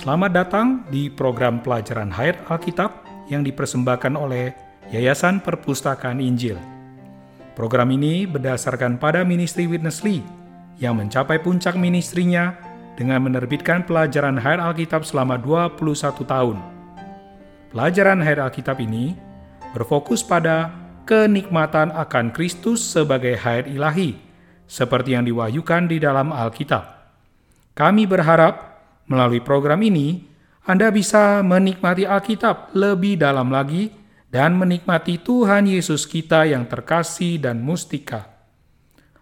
Selamat datang di program pelajaran Hayat Alkitab yang dipersembahkan oleh Yayasan Perpustakaan Injil. Program ini berdasarkan pada ministry Witness Lee yang mencapai puncak ministrinya dengan menerbitkan pelajaran Hayat Alkitab selama 21 tahun. Pelajaran Hayat Alkitab ini berfokus pada kenikmatan akan Kristus sebagai hayat ilahi, seperti yang diwahyukan di dalam Alkitab. Kami berharap Melalui program ini, Anda bisa menikmati Alkitab lebih dalam lagi dan menikmati Tuhan Yesus kita yang terkasih dan mustika.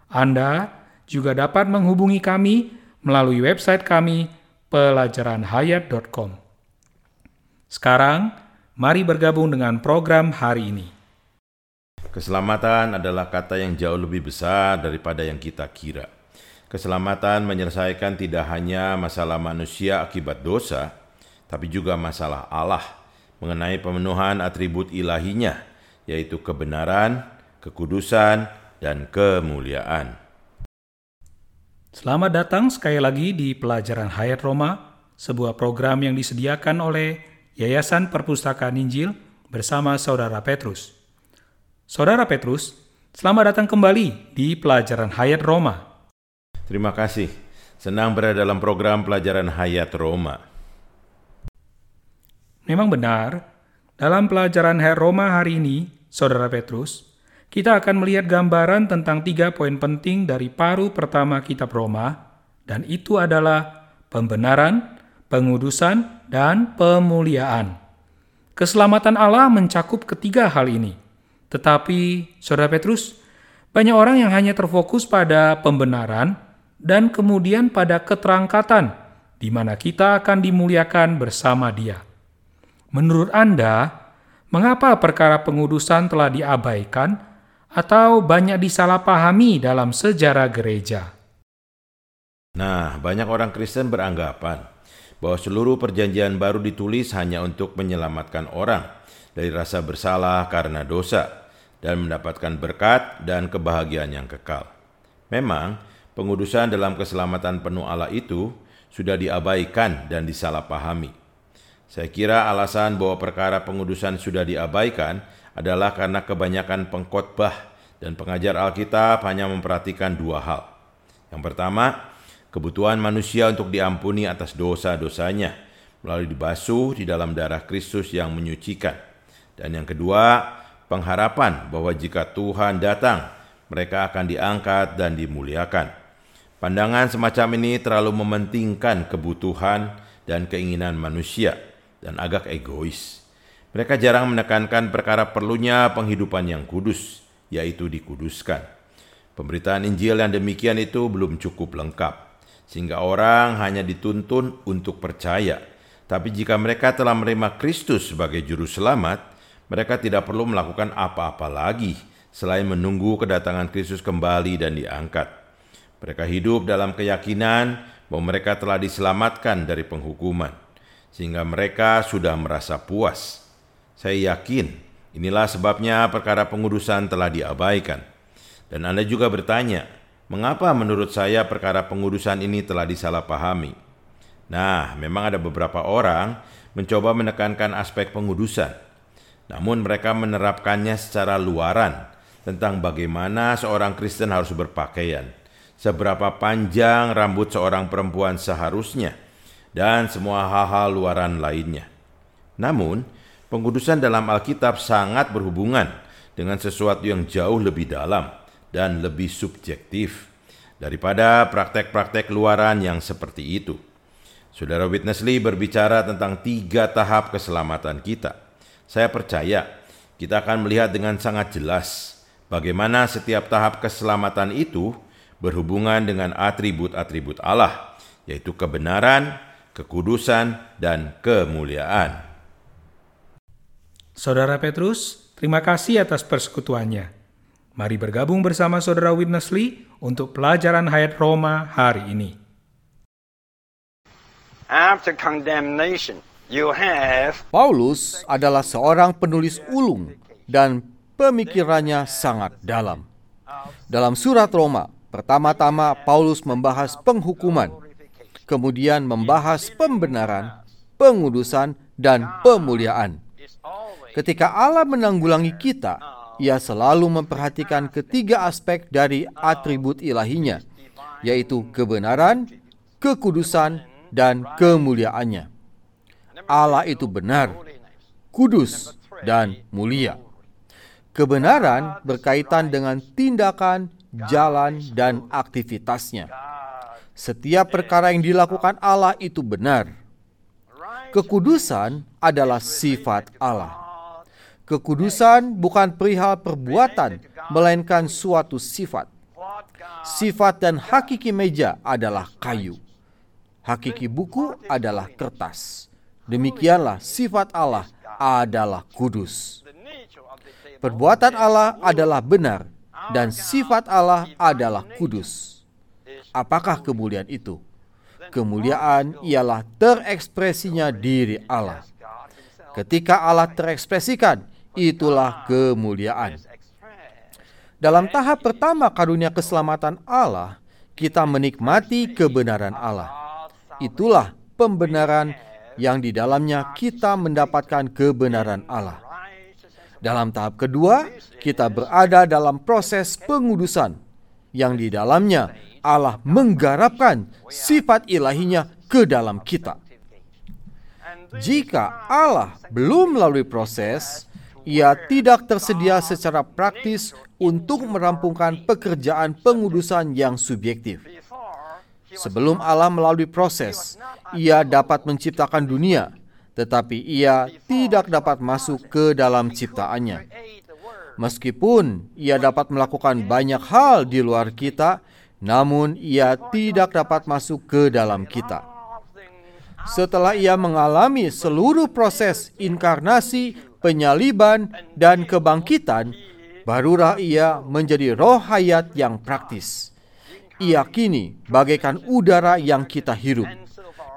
Anda juga dapat menghubungi kami melalui website kami pelajaranhayat.com. Sekarang, mari bergabung dengan program hari ini. Keselamatan adalah kata yang jauh lebih besar daripada yang kita kira. Keselamatan menyelesaikan tidak hanya masalah manusia akibat dosa, tapi juga masalah Allah mengenai pemenuhan atribut ilahinya, yaitu kebenaran, kekudusan, dan kemuliaan. Selamat datang sekali lagi di Pelajaran Hayat Roma, sebuah program yang disediakan oleh Yayasan Perpustakaan Injil bersama Saudara Petrus. Saudara Petrus, selamat datang kembali di Pelajaran Hayat Roma. Terima kasih. Senang berada dalam program pelajaran Hayat Roma. Memang benar, dalam pelajaran Hayat Roma hari ini, Saudara Petrus, kita akan melihat gambaran tentang tiga poin penting dari paru pertama kitab Roma, dan itu adalah pembenaran, pengudusan, dan pemuliaan. Keselamatan Allah mencakup ketiga hal ini. Tetapi, Saudara Petrus, banyak orang yang hanya terfokus pada pembenaran dan kemudian pada keterangkatan, di mana kita akan dimuliakan bersama Dia. Menurut Anda, mengapa perkara pengudusan telah diabaikan atau banyak disalahpahami dalam sejarah gereja? Nah, banyak orang Kristen beranggapan bahwa seluruh perjanjian baru ditulis hanya untuk menyelamatkan orang dari rasa bersalah karena dosa dan mendapatkan berkat dan kebahagiaan yang kekal. Memang, pengudusan dalam keselamatan penuh Allah itu sudah diabaikan dan disalahpahami. Saya kira alasan bahwa perkara pengudusan sudah diabaikan adalah karena kebanyakan pengkhotbah dan pengajar Alkitab hanya memperhatikan dua hal. Yang pertama, kebutuhan manusia untuk diampuni atas dosa-dosanya melalui dibasuh di dalam darah Kristus yang menyucikan. Dan yang kedua, pengharapan bahwa jika Tuhan datang, mereka akan diangkat dan dimuliakan. Pandangan semacam ini terlalu mementingkan kebutuhan dan keinginan manusia dan agak egois. Mereka jarang menekankan perkara perlunya penghidupan yang kudus, yaitu dikuduskan. Pemberitaan Injil yang demikian itu belum cukup lengkap, sehingga orang hanya dituntun untuk percaya. Tapi jika mereka telah menerima Kristus sebagai juru selamat, mereka tidak perlu melakukan apa-apa lagi selain menunggu kedatangan Kristus kembali dan diangkat. Mereka hidup dalam keyakinan bahwa mereka telah diselamatkan dari penghukuman, sehingga mereka sudah merasa puas. Saya yakin inilah sebabnya perkara pengudusan telah diabaikan. Dan Anda juga bertanya, mengapa menurut saya perkara pengudusan ini telah disalahpahami? Nah, memang ada beberapa orang mencoba menekankan aspek pengudusan, namun mereka menerapkannya secara luaran tentang bagaimana seorang Kristen harus berpakaian seberapa panjang rambut seorang perempuan seharusnya, dan semua hal-hal luaran lainnya. Namun, pengudusan dalam Alkitab sangat berhubungan dengan sesuatu yang jauh lebih dalam dan lebih subjektif daripada praktek-praktek luaran yang seperti itu. Saudara Witness Lee berbicara tentang tiga tahap keselamatan kita. Saya percaya kita akan melihat dengan sangat jelas bagaimana setiap tahap keselamatan itu berhubungan dengan atribut-atribut Allah, yaitu kebenaran, kekudusan, dan kemuliaan. Saudara Petrus, terima kasih atas persekutuannya. Mari bergabung bersama Saudara Witness Lee untuk pelajaran Hayat Roma hari ini. After condemnation, you have Paulus adalah seorang penulis ulung dan pemikirannya sangat dalam. Dalam surat Roma, Pertama-tama Paulus membahas penghukuman, kemudian membahas pembenaran, pengudusan, dan pemuliaan. Ketika Allah menanggulangi kita, Ia selalu memperhatikan ketiga aspek dari atribut ilahinya, yaitu kebenaran, kekudusan, dan kemuliaannya. Allah itu benar, kudus, dan mulia. Kebenaran berkaitan dengan tindakan, jalan, dan aktivitasnya. Setiap perkara yang dilakukan Allah itu benar. Kekudusan adalah sifat Allah. Kekudusan bukan perihal perbuatan, melainkan suatu sifat. Sifat dan hakiki meja adalah kayu. Hakiki buku adalah kertas. Demikianlah sifat Allah adalah kudus. Perbuatan Allah adalah benar dan sifat Allah adalah kudus. Apakah kemuliaan itu? Kemuliaan ialah terekspresinya diri Allah. Ketika Allah terekspresikan, itulah kemuliaan. Dalam tahap pertama karunia keselamatan Allah, kita menikmati kebenaran Allah. Itulah pembenaran yang di dalamnya kita mendapatkan kebenaran Allah. Dalam tahap kedua, kita berada dalam proses pengudusan yang di dalamnya Allah menggarapkan sifat ilahinya ke dalam kita. Jika Allah belum melalui proses, ia tidak tersedia secara praktis untuk merampungkan pekerjaan pengudusan yang subjektif. Sebelum Allah melalui proses, ia dapat menciptakan dunia, tetapi ia tidak dapat masuk ke dalam ciptaannya. Meskipun ia dapat melakukan banyak hal di luar kita, namun ia tidak dapat masuk ke dalam kita. Setelah ia mengalami seluruh proses inkarnasi, penyaliban, dan kebangkitan, barulah ia menjadi roh hayat yang praktis. Ia kini bagaikan udara yang kita hirup.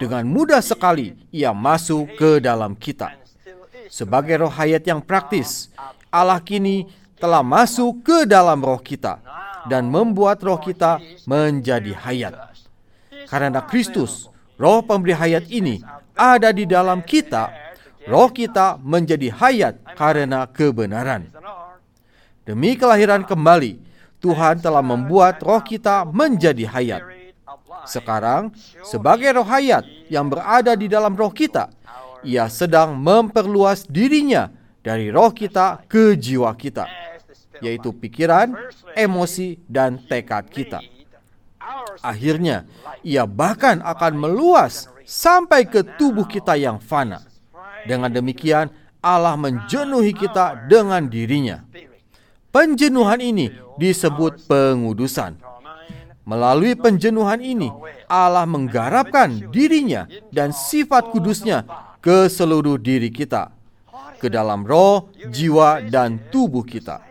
Dengan mudah sekali ia masuk ke dalam kita. Sebagai roh hayat yang praktis, Allah kini telah masuk ke dalam roh kita dan membuat roh kita menjadi hayat. Karena Kristus, roh pemberi hayat ini, ada di dalam kita, roh kita menjadi hayat karena kebenaran. Demi kelahiran kembali, Tuhan telah membuat roh kita menjadi hayat. Sekarang, sebagai roh hayat yang berada di dalam roh kita, ia sedang memperluas dirinya dari roh kita ke jiwa kita yaitu pikiran, emosi, dan tekad kita. Akhirnya, ia bahkan akan meluas sampai ke tubuh kita yang fana. Dengan demikian, Allah menjenuhi kita dengan dirinya. Penjenuhan ini disebut pengudusan. Melalui penjenuhan ini, Allah menggarapkan dirinya dan sifat kudusnya ke seluruh diri kita, ke dalam roh, jiwa, dan tubuh kita.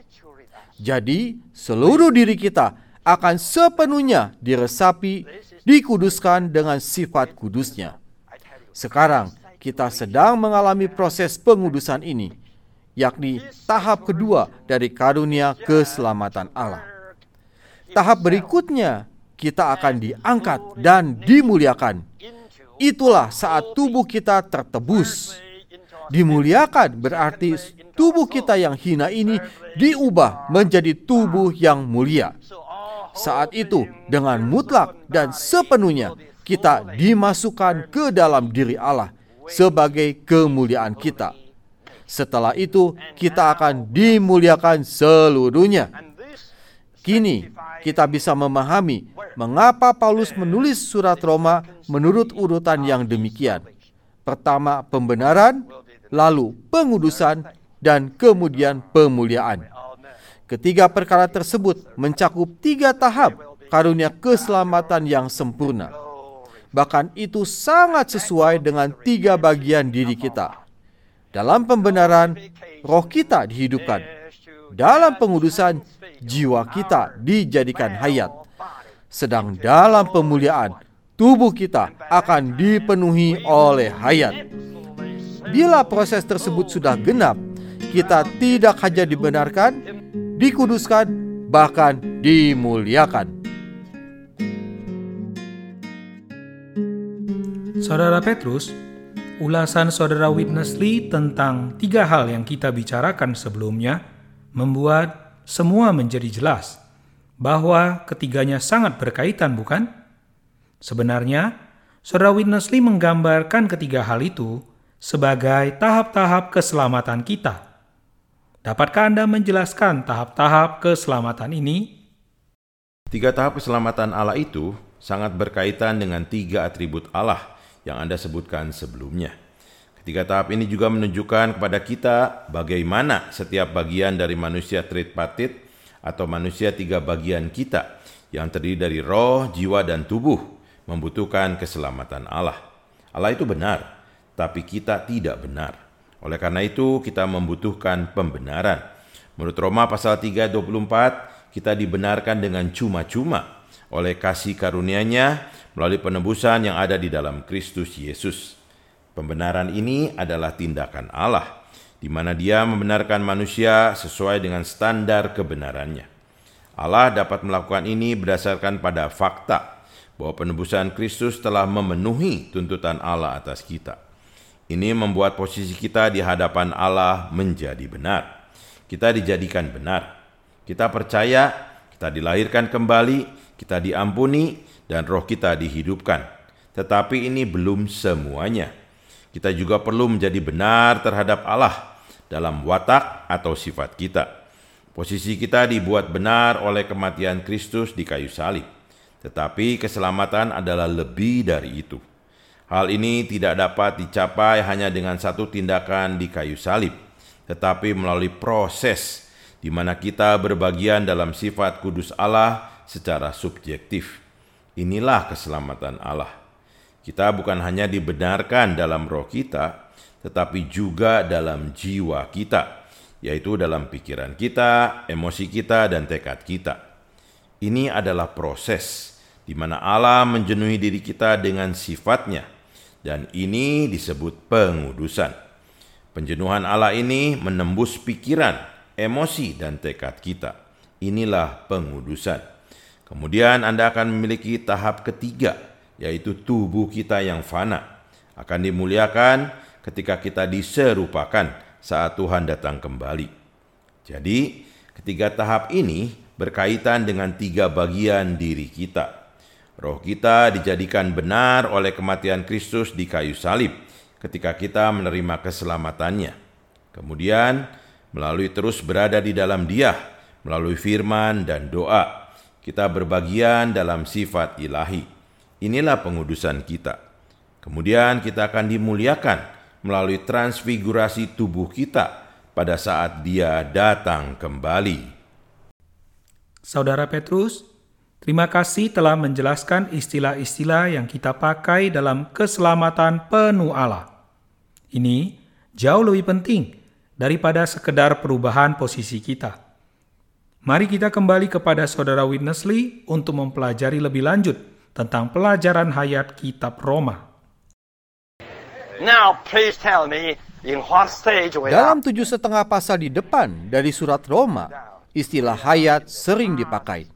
Jadi, seluruh diri kita akan sepenuhnya diresapi, dikuduskan dengan sifat kudusnya. Sekarang, kita sedang mengalami proses pengudusan ini, yakni tahap kedua dari karunia keselamatan Allah. Tahap berikutnya, kita akan diangkat dan dimuliakan. Itulah saat tubuh kita tertebus. Dimuliakan berarti tubuh kita yang hina ini diubah menjadi tubuh yang mulia. Saat itu, dengan mutlak dan sepenuhnya, kita dimasukkan ke dalam diri Allah sebagai kemuliaan kita. Setelah itu, kita akan dimuliakan seluruhnya. Kini, kita bisa memahami mengapa Paulus menulis surat Roma menurut urutan yang demikian. Pertama, pembenaran, lalu pengudusan, dan kemudian pemuliaan. Ketiga perkara tersebut mencakup tiga tahap karunia keselamatan yang sempurna. Bahkan itu sangat sesuai dengan tiga bagian diri kita. Dalam pembenaran, roh kita dihidupkan. Dalam pengudusan, jiwa kita dijadikan hayat. Sedang dalam pemuliaan, tubuh kita akan dipenuhi oleh hayat. Bila proses tersebut sudah genap, kita tidak hanya dibenarkan, dikuduskan, bahkan dimuliakan. Saudara Petrus, ulasan saudara Witness Lee tentang tiga hal yang kita bicarakan sebelumnya membuat semua menjadi jelas bahwa ketiganya sangat berkaitan, bukan? Sebenarnya, saudara Witness Lee menggambarkan ketiga hal itu sebagai tahap-tahap keselamatan kita. Dapatkah Anda menjelaskan tahap-tahap keselamatan ini? Tiga tahap keselamatan Allah itu sangat berkaitan dengan tiga atribut Allah yang Anda sebutkan sebelumnya. Ketiga tahap ini juga menunjukkan kepada kita bagaimana setiap bagian dari manusia tripartit atau manusia tiga bagian kita yang terdiri dari roh, jiwa, dan tubuh membutuhkan keselamatan Allah. Allah itu benar, tapi kita tidak benar. Oleh karena itu, kita membutuhkan pembenaran. Menurut Roma pasal 3 24, kita dibenarkan dengan cuma-cuma oleh kasih karunia-Nya melalui penebusan yang ada di dalam Kristus Yesus. Pembenaran ini adalah tindakan Allah, di mana Dia membenarkan manusia sesuai dengan standar kebenarannya. Allah dapat melakukan ini berdasarkan pada fakta bahwa penebusan Kristus telah memenuhi tuntutan Allah atas kita. Ini membuat posisi kita di hadapan Allah menjadi benar. Kita dijadikan benar. Kita percaya, kita dilahirkan kembali, kita diampuni, dan roh kita dihidupkan. Tetapi ini belum semuanya. Kita juga perlu menjadi benar terhadap Allah dalam watak atau sifat kita. Posisi kita dibuat benar oleh kematian Kristus di kayu salib. Tetapi keselamatan adalah lebih dari itu. Hal ini tidak dapat dicapai hanya dengan satu tindakan di kayu salib, tetapi melalui proses di mana kita berbagian dalam sifat kudus Allah secara subjektif. Inilah keselamatan Allah. Kita bukan hanya dibenarkan dalam roh kita, tetapi juga dalam jiwa kita, yaitu dalam pikiran kita, emosi kita, dan tekad kita. Ini adalah proses di mana Allah menjenuhi diri kita dengan sifatnya, dan ini disebut pengudusan. Penjenuhan Allah ini menembus pikiran, emosi, dan tekad kita. Inilah pengudusan. Kemudian Anda akan memiliki tahap ketiga, yaitu tubuh kita yang fana. Akan dimuliakan ketika kita diserupakan saat Tuhan datang kembali. Jadi, ketiga tahap ini berkaitan dengan tiga bagian diri kita. Roh kita dijadikan benar oleh kematian Kristus di kayu salib ketika kita menerima keselamatannya. Kemudian, melalui terus berada di dalam Dia, melalui firman dan doa, kita berbagian dalam sifat ilahi. Inilah pengudusan kita. Kemudian kita akan dimuliakan melalui transfigurasi tubuh kita pada saat Dia datang kembali. Saudara Petrus, terima kasih telah menjelaskan istilah-istilah yang kita pakai dalam keselamatan penuh Allah. Ini jauh lebih penting daripada sekedar perubahan posisi kita. Mari kita kembali kepada saudara Witness Lee untuk mempelajari lebih lanjut tentang pelajaran hayat kitab Roma. Now, please tell me in what stage we are. Dalam tujuh setengah pasal di depan dari surat Roma, istilah hayat sering dipakai.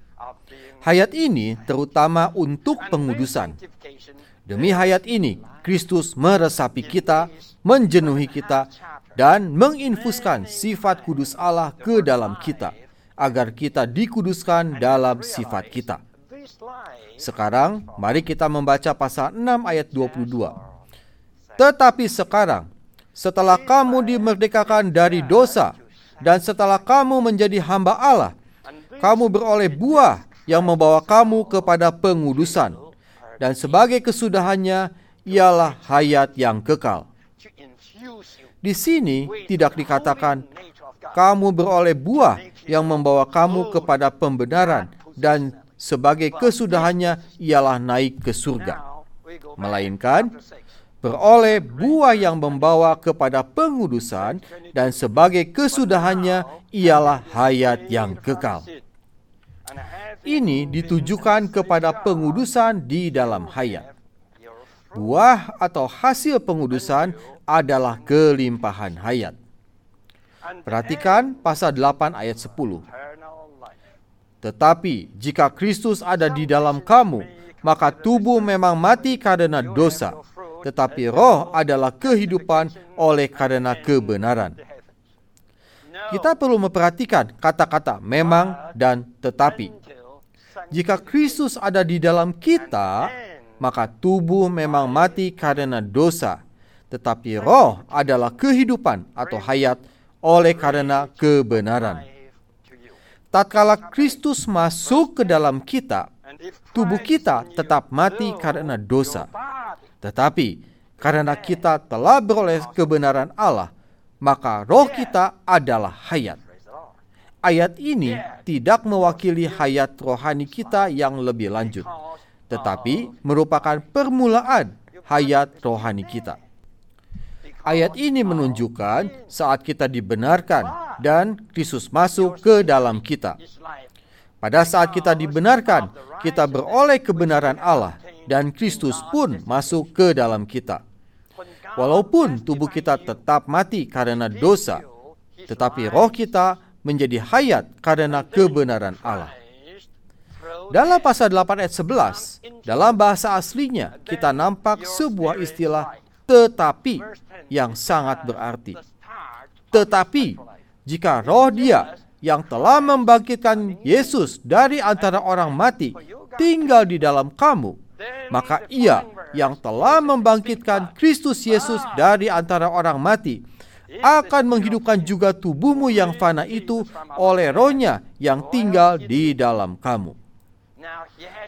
Hayat ini terutama untuk pengudusan. Demi hayat ini, Kristus meresapi kita, menjenuhi kita, dan menginfuskan sifat kudus Allah ke dalam kita agar kita dikuduskan dalam sifat kita. Sekarang, mari kita membaca pasal 6 ayat 22. Tetapi sekarang, setelah kamu dimerdekakan dari dosa, dan setelah kamu menjadi hamba Allah, kamu beroleh buah yang membawa kamu kepada pengudusan. Dan sebagai kesudahannya, ialah hayat yang kekal. Di sini tidak dikatakan kamu beroleh buah yang membawa kamu kepada pembenaran dan sebagai kesudahannya ialah naik ke surga. Melainkan beroleh buah yang membawa kepada pengudusan dan sebagai kesudahannya ialah hayat yang kekal. Ini ditujukan kepada pengudusan di dalam hayat. Buah atau hasil pengudusan adalah kelimpahan hayat. Perhatikan pasal 8 ayat 10. Tetapi jika Kristus ada di dalam kamu, maka tubuh memang mati karena dosa, tetapi roh adalah kehidupan oleh karena kebenaran. Kita perlu memperhatikan kata-kata memang dan tetapi. Jika Kristus ada di dalam kita, maka tubuh memang mati karena dosa, tetapi roh adalah kehidupan atau hayat oleh karena kebenaran. Tatkala Kristus masuk ke dalam kita, tubuh kita tetap mati karena dosa. Tetapi karena kita telah beroleh kebenaran Allah, maka roh kita adalah hayat. Ayat ini tidak mewakili hayat rohani kita yang lebih lanjut, tetapi merupakan permulaan hayat rohani kita. Ayat ini menunjukkan saat kita dibenarkan dan Kristus masuk ke dalam kita. Pada saat kita dibenarkan, kita beroleh kebenaran Allah dan Kristus pun masuk ke dalam kita. Walaupun tubuh kita tetap mati karena dosa, tetapi roh kita menjadi hayat karena kebenaran Allah. Dalam pasal 8 ayat 11, dalam bahasa aslinya kita nampak sebuah istilah tetapi yang sangat berarti. Tetapi jika roh dia yang telah membangkitkan Yesus dari antara orang mati tinggal di dalam kamu, maka ia yang telah membangkitkan Kristus Yesus dari antara orang mati akan menghidupkan juga tubuhmu yang fana itu oleh rohnya yang tinggal di dalam kamu.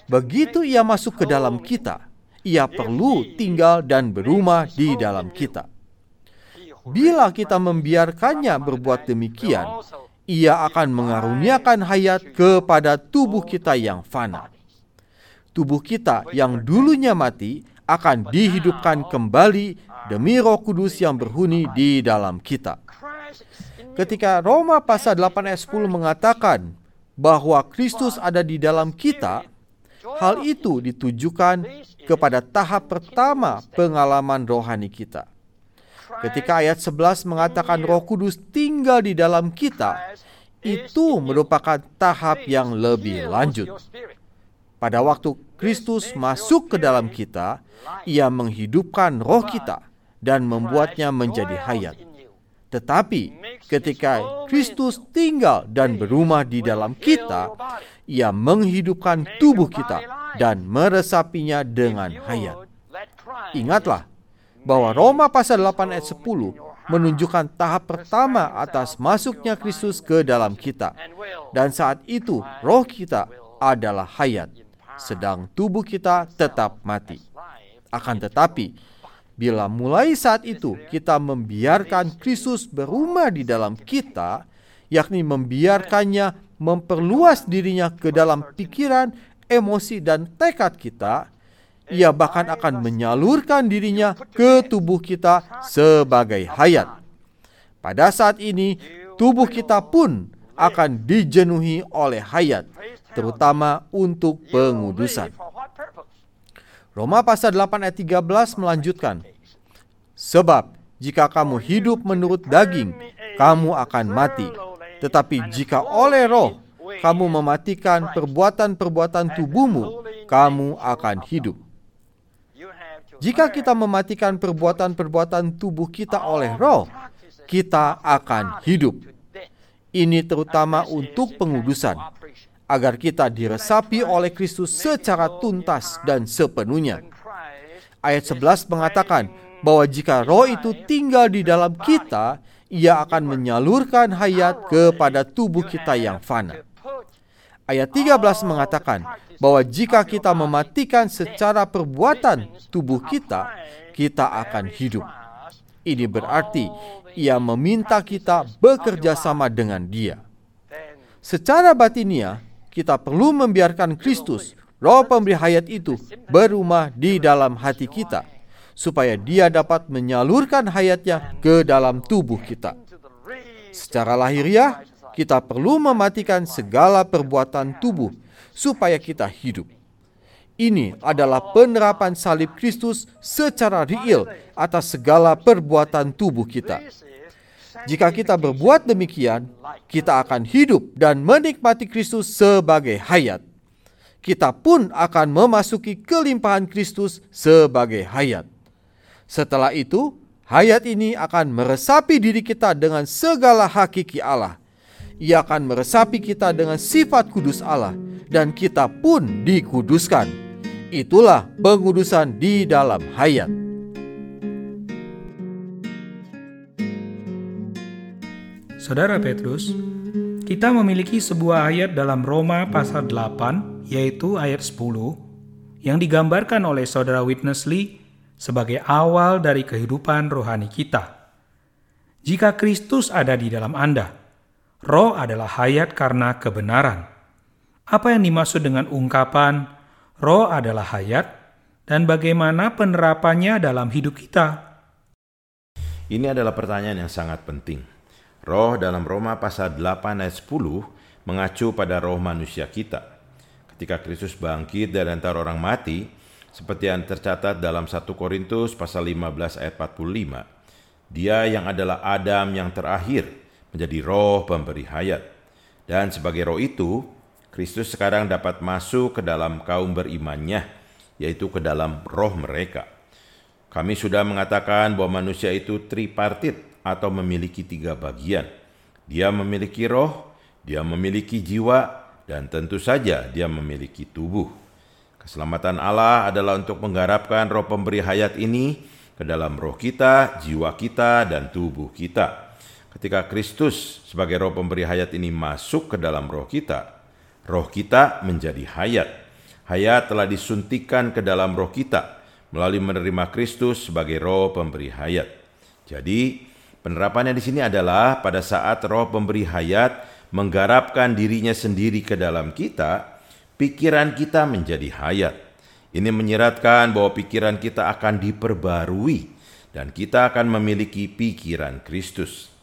Begitu ia masuk ke dalam kita, ia perlu tinggal dan berumah di dalam kita. Bila kita membiarkannya berbuat demikian, ia akan mengaruniakan hayat kepada tubuh kita yang fana. Tubuh kita yang dulunya mati akan dihidupkan kembali demi Roh Kudus yang berhuni di dalam kita. Ketika Roma pasal 8 ayat 10 mengatakan bahwa Kristus ada di dalam kita, hal itu ditujukan kepada tahap pertama pengalaman rohani kita. Ketika ayat 11 mengatakan Roh Kudus tinggal di dalam kita, itu merupakan tahap yang lebih lanjut. Pada waktu Kristus masuk ke dalam kita, ia menghidupkan roh kita dan membuatnya menjadi hayat. Tetapi ketika Kristus tinggal dan berumah di dalam kita, ia menghidupkan tubuh kita dan meresapinya dengan hayat. Ingatlah bahwa Roma pasal 8 ayat 10 menunjukkan tahap pertama atas masuknya Kristus ke dalam kita. Dan saat itu roh kita adalah hayat sedang tubuh kita tetap mati. Akan tetapi, bila mulai saat itu kita membiarkan Kristus berumah di dalam kita, yakni membiarkannya memperluas dirinya ke dalam pikiran, emosi, dan tekad kita, ia bahkan akan menyalurkan dirinya ke tubuh kita sebagai hayat. Pada saat ini, tubuh kita pun akan dijenuhi oleh hayat, terutama untuk pengudusan. Roma pasal 8 ayat 13 melanjutkan, Sebab jika kamu hidup menurut daging, kamu akan mati. Tetapi jika oleh roh kamu mematikan perbuatan-perbuatan tubuhmu, kamu akan hidup. Jika kita mematikan perbuatan-perbuatan tubuh kita oleh roh, kita akan hidup. Ini terutama untuk pengudusan, agar kita diresapi oleh Kristus secara tuntas dan sepenuhnya. Ayat 11 mengatakan bahwa jika roh itu tinggal di dalam kita, ia akan menyalurkan hayat kepada tubuh kita yang fana. Ayat 13 mengatakan bahwa jika kita mematikan secara perbuatan tubuh kita, kita akan hidup. Ini berarti ia meminta kita bekerja sama dengan Dia. Secara batinia, kita perlu membiarkan Kristus, Roh pemberi hayat itu, berumah di dalam hati kita, supaya Dia dapat menyalurkan hayatnya ke dalam tubuh kita. Secara lahiriah, kita perlu mematikan segala perbuatan tubuh supaya kita hidup. Ini adalah penerapan salib Kristus secara real atas segala perbuatan tubuh kita. Jika kita berbuat demikian, kita akan hidup dan menikmati Kristus sebagai hayat. Kita pun akan memasuki kelimpahan Kristus sebagai hayat. Setelah itu, hayat ini akan meresapi diri kita dengan segala hakiki Allah. Ia akan meresapi kita dengan sifat kudus Allah dan kita pun dikuduskan. Itulah pengudusan di dalam hayat. Saudara Petrus, kita memiliki sebuah ayat dalam Roma pasal 8, yaitu ayat 10, yang digambarkan oleh saudara Witness Lee sebagai awal dari kehidupan rohani kita. Jika Kristus ada di dalam Anda, roh adalah hayat karena kebenaran. Apa yang dimaksud dengan ungkapan roh adalah hayat dan bagaimana penerapannya dalam hidup kita? Ini adalah pertanyaan yang sangat penting. Roh dalam Roma pasal 8 ayat 10 mengacu pada roh manusia kita. Ketika Kristus bangkit dari antara orang mati, seperti yang tercatat dalam 1 Korintus pasal 15 ayat 45, dia yang adalah Adam yang terakhir menjadi roh pemberi hayat. Dan sebagai roh itu, Kristus sekarang dapat masuk ke dalam kaum berimannya, yaitu ke dalam roh mereka. Kami sudah mengatakan bahwa manusia itu tripartit, atau memiliki tiga bagian. Dia memiliki roh, dia memiliki jiwa, dan tentu saja dia memiliki tubuh. Keselamatan Allah adalah untuk menggarapkan roh pemberi hayat ini ke dalam roh kita, jiwa kita, dan tubuh kita. Ketika Kristus sebagai roh pemberi hayat ini masuk ke dalam roh kita, roh kita menjadi hayat. Hayat telah disuntikan ke dalam roh kita melalui menerima Kristus sebagai roh pemberi hayat. Jadi, Penerapannya di sini adalah pada saat roh pemberi hayat menggarapkan dirinya sendiri ke dalam kita, pikiran kita menjadi hayat. Ini menyeratkan bahwa pikiran kita akan diperbarui dan kita akan memiliki pikiran Kristus.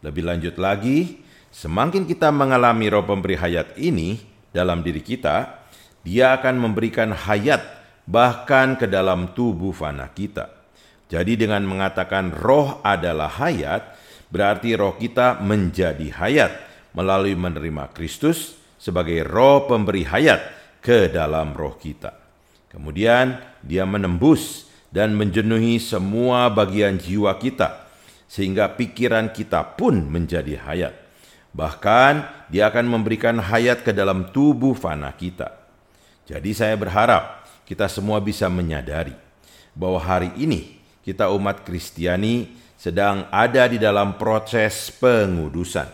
Lebih lanjut lagi, semakin kita mengalami roh pemberi hayat ini dalam diri kita, dia akan memberikan hayat bahkan ke dalam tubuh fana kita. Jadi dengan mengatakan roh adalah hayat, berarti roh kita menjadi hayat melalui menerima Kristus sebagai roh pemberi hayat ke dalam roh kita. Kemudian dia menembus dan menjenuhi semua bagian jiwa kita sehingga pikiran kita pun menjadi hayat. Bahkan dia akan memberikan hayat ke dalam tubuh fana kita. Jadi saya berharap kita semua bisa menyadari bahwa hari ini kita umat Kristiani sedang ada di dalam proses pengudusan.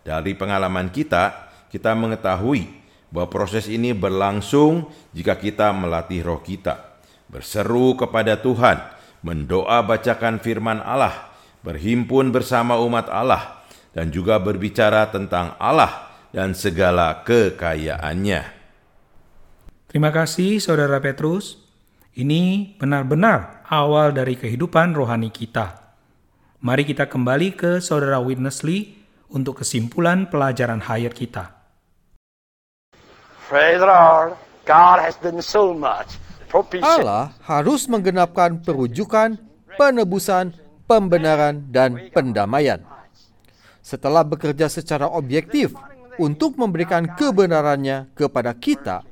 Dari pengalaman kita, kita mengetahui bahwa proses ini berlangsung jika kita melatih roh kita, berseru kepada Tuhan, mendoa bacakan firman Allah, berhimpun bersama umat Allah, dan juga berbicara tentang Allah dan segala kekayaannya. Terima kasih, Saudara Petrus. Ini benar-benar awal dari kehidupan rohani kita. Mari kita kembali ke Saudara Witness Lee untuk kesimpulan pelajaran hayat kita. Allah harus menggenapkan perujukan, penebusan, pembenaran, dan pendamaian. Setelah bekerja secara objektif untuk memberikan kebenarannya kepada kita,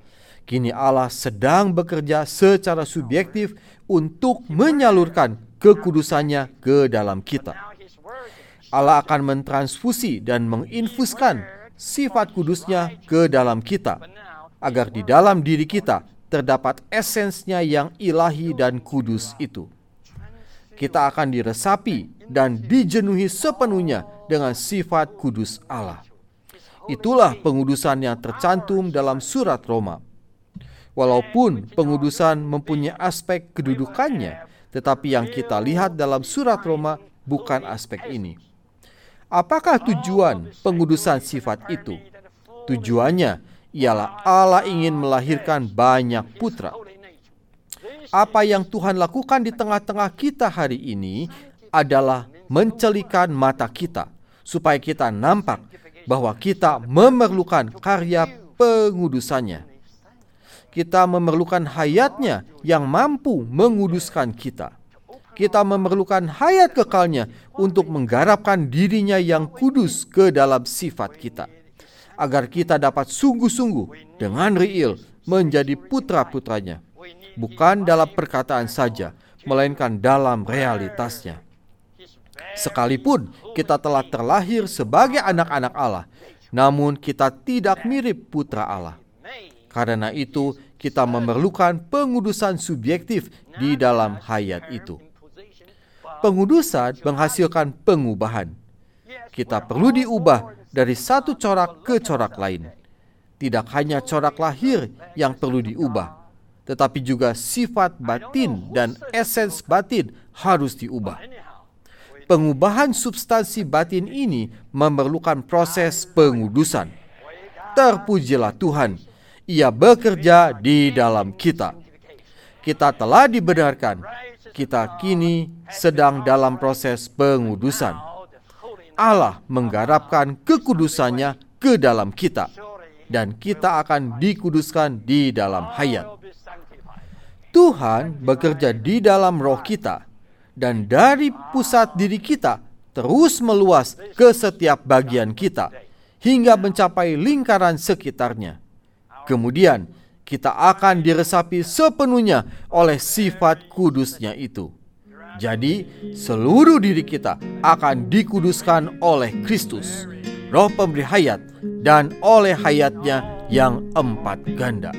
Kini Allah sedang bekerja secara subjektif untuk menyalurkan kekudusannya ke dalam kita. Allah akan mentransfusi dan menginfuskan sifat kudusnya ke dalam kita, agar di dalam diri kita terdapat esensnya yang ilahi dan kudus itu. Kita akan diresapi dan dijenuhi sepenuhnya dengan sifat kudus Allah. Itulah pengudusan yang tercantum dalam surat Roma. Walaupun pengudusan mempunyai aspek kedudukannya, tetapi yang kita lihat dalam surat Roma bukan aspek ini. Apakah tujuan pengudusan sifat itu? Tujuannya ialah Allah ingin melahirkan banyak putra. Apa yang Tuhan lakukan di tengah-tengah kita hari ini adalah mencelikan mata kita supaya kita nampak bahwa kita memerlukan karya pengudusannya kita memerlukan hayatnya yang mampu menguduskan kita. Kita memerlukan hayat kekalnya untuk menggarapkan dirinya yang kudus ke dalam sifat kita. Agar kita dapat sungguh-sungguh dengan riil menjadi putra-putranya. Bukan dalam perkataan saja, melainkan dalam realitasnya. Sekalipun kita telah terlahir sebagai anak-anak Allah, namun kita tidak mirip putra Allah. Karena itu, kita memerlukan pengudusan subjektif di dalam hayat itu. Pengudusan menghasilkan pengubahan. Kita perlu diubah dari satu corak ke corak lain. Tidak hanya corak lahir yang perlu diubah, tetapi juga sifat batin dan esens batin harus diubah. Pengubahan substansi batin ini memerlukan proses pengudusan. Terpujilah Tuhan, Ia bekerja di dalam kita. Kita telah dibenarkan, kita kini sedang dalam proses pengudusan. Allah menggarapkan kekudusannya ke dalam kita, dan kita akan dikuduskan di dalam hayat. Tuhan bekerja di dalam roh kita, dan dari pusat diri kita terus meluas ke setiap bagian kita, hingga mencapai lingkaran sekitarnya. Kemudian, kita akan diresapi sepenuhnya oleh sifat kudusnya itu. Jadi, seluruh diri kita akan dikuduskan oleh Kristus, roh pemberi hayat, dan oleh hayatnya yang empat ganda.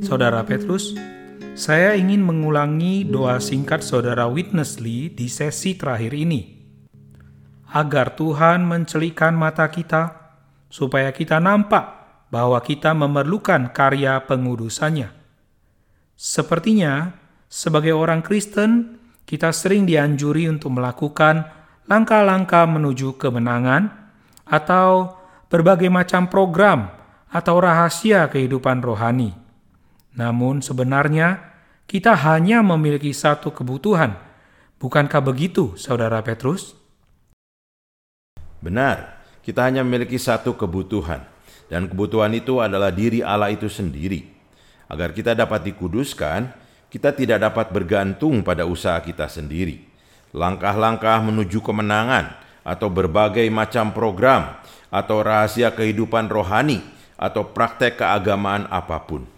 Saudara Petrus, saya ingin mengulangi doa singkat Saudara Witness Lee di sesi terakhir ini. Agar Tuhan mencelikan mata kita, supaya kita nampak bahwa kita memerlukan karya pengudusannya. Sepertinya, sebagai orang Kristen, kita sering dianjuri untuk melakukan langkah-langkah menuju kemenangan atau berbagai macam program atau rahasia kehidupan rohani. Namun sebenarnya kita hanya memiliki satu kebutuhan. Bukankah begitu, Saudara Petrus? Benar, kita hanya memiliki satu kebutuhan, dan kebutuhan itu adalah diri Allah itu sendiri. Agar kita dapat dikuduskan, kita tidak dapat bergantung pada usaha kita sendiri. Langkah-langkah menuju kemenangan atau berbagai macam program atau rahasia kehidupan rohani atau praktek keagamaan apa pun.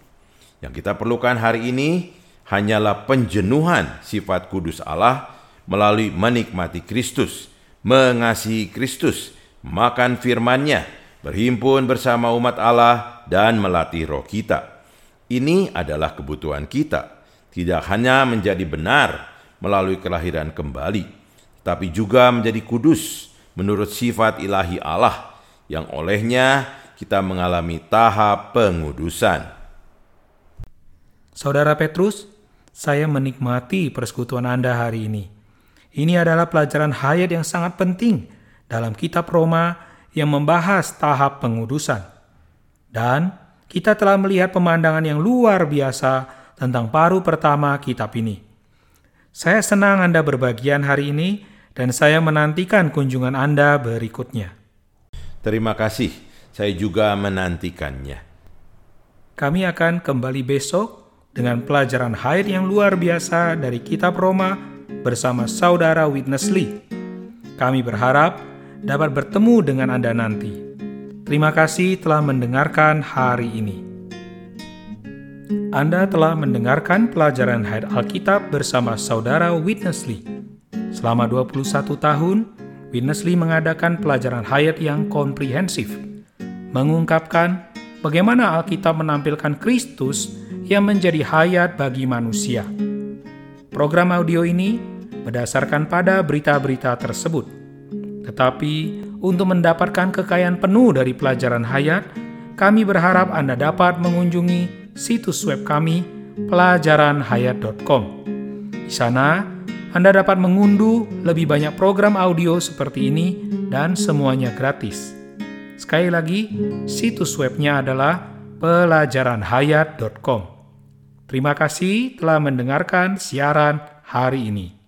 Yang kita perlukan hari ini hanyalah penjenuhan sifat kudus Allah melalui menikmati Kristus, mengasihi Kristus, makan firman-Nya, berhimpun bersama umat Allah dan melatih roh kita. Ini adalah kebutuhan kita tidak hanya menjadi benar melalui kelahiran kembali, tapi juga menjadi kudus menurut sifat ilahi Allah yang olehnya kita mengalami tahap pengudusan. Saudara Petrus, saya menikmati persekutuan Anda hari ini. Ini adalah pelajaran hayat yang sangat penting dalam kitab Roma yang membahas tahap pengudusan. Dan kita telah melihat pemandangan yang luar biasa tentang paru pertama kitab ini. Saya senang Anda berbagian hari ini dan saya menantikan kunjungan Anda berikutnya. Terima kasih, saya juga menantikannya. Kami akan kembali besok dengan pelajaran haid yang luar biasa dari kitab Roma bersama saudara Witness Lee. Kami berharap dapat bertemu dengan Anda nanti. Terima kasih telah mendengarkan hari ini. Anda telah mendengarkan pelajaran Hayat Alkitab bersama saudara Witness Lee. Selama 21 tahun, Witness Lee mengadakan pelajaran hayat yang komprehensif, mengungkapkan bagaimana Alkitab menampilkan Kristus yang menjadi hayat bagi manusia. Program audio ini berdasarkan pada berita-berita tersebut. Tetapi untuk mendapatkan kekayaan penuh dari pelajaran hayat, kami berharap Anda dapat mengunjungi situs web kami pelajaranhayat.com. Di sana, Anda dapat mengunduh lebih banyak program audio seperti ini dan semuanya gratis. Sekali lagi, situs webnya adalah pelajaranhayat.com. Terima kasih telah mendengarkan siaran hari ini.